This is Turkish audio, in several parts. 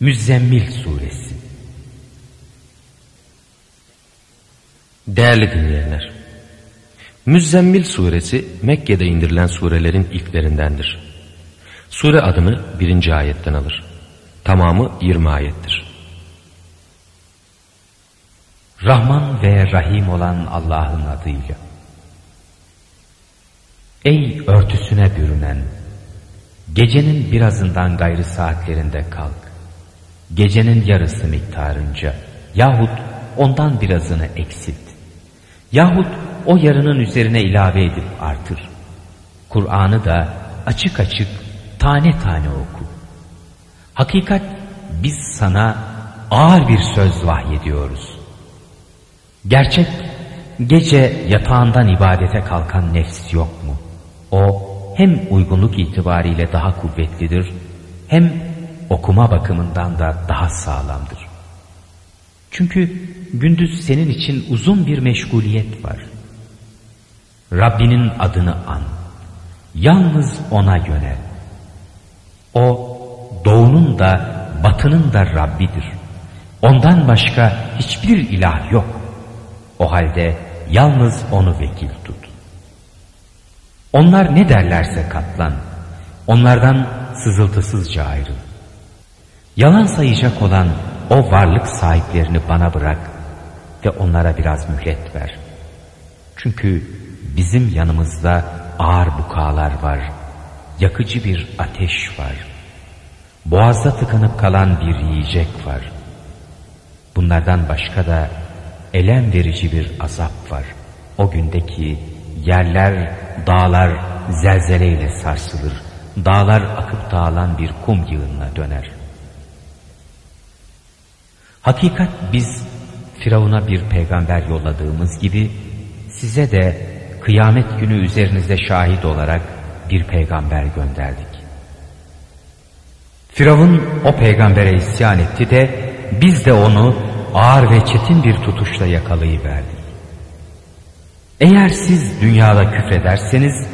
Müzzemmil Suresi Değerli dinleyenler, Müzzemmil Suresi Mekke'de indirilen surelerin ilklerindendir. Sure adını birinci ayetten alır. Tamamı 20 ayettir. Rahman ve Rahim olan Allah'ın adıyla. Ey örtüsüne bürünen, gecenin birazından gayrı saatlerinde kalk gecenin yarısı miktarınca yahut ondan birazını eksilt. Yahut o yarının üzerine ilave edip artır. Kur'an'ı da açık açık tane tane oku. Hakikat biz sana ağır bir söz vahyediyoruz. Gerçek gece yatağından ibadete kalkan nefs yok mu? O hem uygunluk itibariyle daha kuvvetlidir hem okuma bakımından da daha sağlamdır. Çünkü gündüz senin için uzun bir meşguliyet var. Rabbinin adını an. Yalnız ona yönel. O doğunun da batının da Rabbidir. Ondan başka hiçbir ilah yok. O halde yalnız onu vekil tut. Onlar ne derlerse katlan. Onlardan sızıltısızca ayrıl. Yalan sayacak olan o varlık sahiplerini bana bırak ve onlara biraz mühlet ver. Çünkü bizim yanımızda ağır bukalar var, yakıcı bir ateş var. Boğazda tıkanıp kalan bir yiyecek var. Bunlardan başka da elem verici bir azap var. O gündeki yerler, dağlar zelzeleyle sarsılır. Dağlar akıp dağılan bir kum yığınına döner. Hakikat biz Firavun'a bir peygamber yolladığımız gibi size de kıyamet günü üzerinize şahit olarak bir peygamber gönderdik. Firavun o peygambere isyan etti de biz de onu ağır ve çetin bir tutuşla yakalayıverdik. Eğer siz dünyada küfrederseniz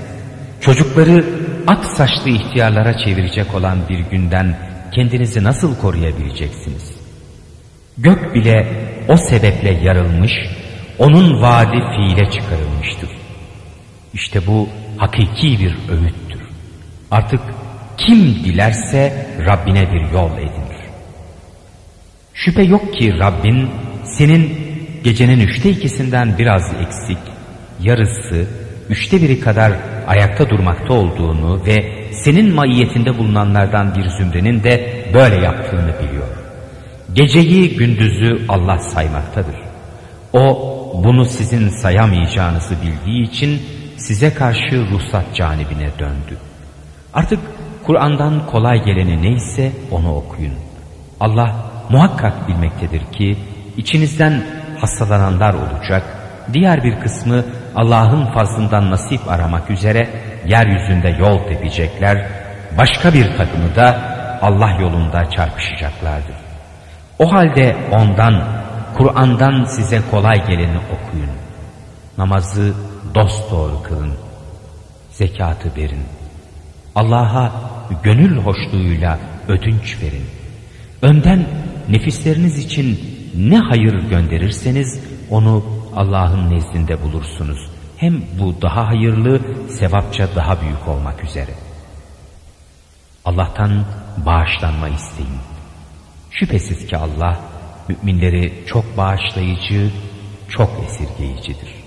çocukları ak saçlı ihtiyarlara çevirecek olan bir günden kendinizi nasıl koruyabileceksiniz? Gök bile o sebeple yarılmış, onun vaadi fiile çıkarılmıştır. İşte bu hakiki bir öğüttür. Artık kim dilerse Rabbine bir yol edinir. Şüphe yok ki Rabbin senin gecenin üçte ikisinden biraz eksik, yarısı, üçte biri kadar ayakta durmakta olduğunu ve senin maiyetinde bulunanlardan bir zümrenin de böyle yaptığını biliyor. Geceyi gündüzü Allah saymaktadır. O bunu sizin sayamayacağınızı bildiği için size karşı ruhsat canibine döndü. Artık Kur'an'dan kolay geleni neyse onu okuyun. Allah muhakkak bilmektedir ki içinizden hastalananlar olacak, diğer bir kısmı Allah'ın fazlından nasip aramak üzere yeryüzünde yol tepecekler, başka bir takımı da Allah yolunda çarpışacaklardır. O halde ondan, Kur'an'dan size kolay geleni okuyun. Namazı dosdoğru kılın. Zekatı verin. Allah'a gönül hoşluğuyla ödünç verin. Önden nefisleriniz için ne hayır gönderirseniz onu Allah'ın nezdinde bulursunuz. Hem bu daha hayırlı, sevapça daha büyük olmak üzere. Allah'tan bağışlanma isteyin. Şüphesiz ki Allah müminleri çok bağışlayıcı, çok esirgeyicidir.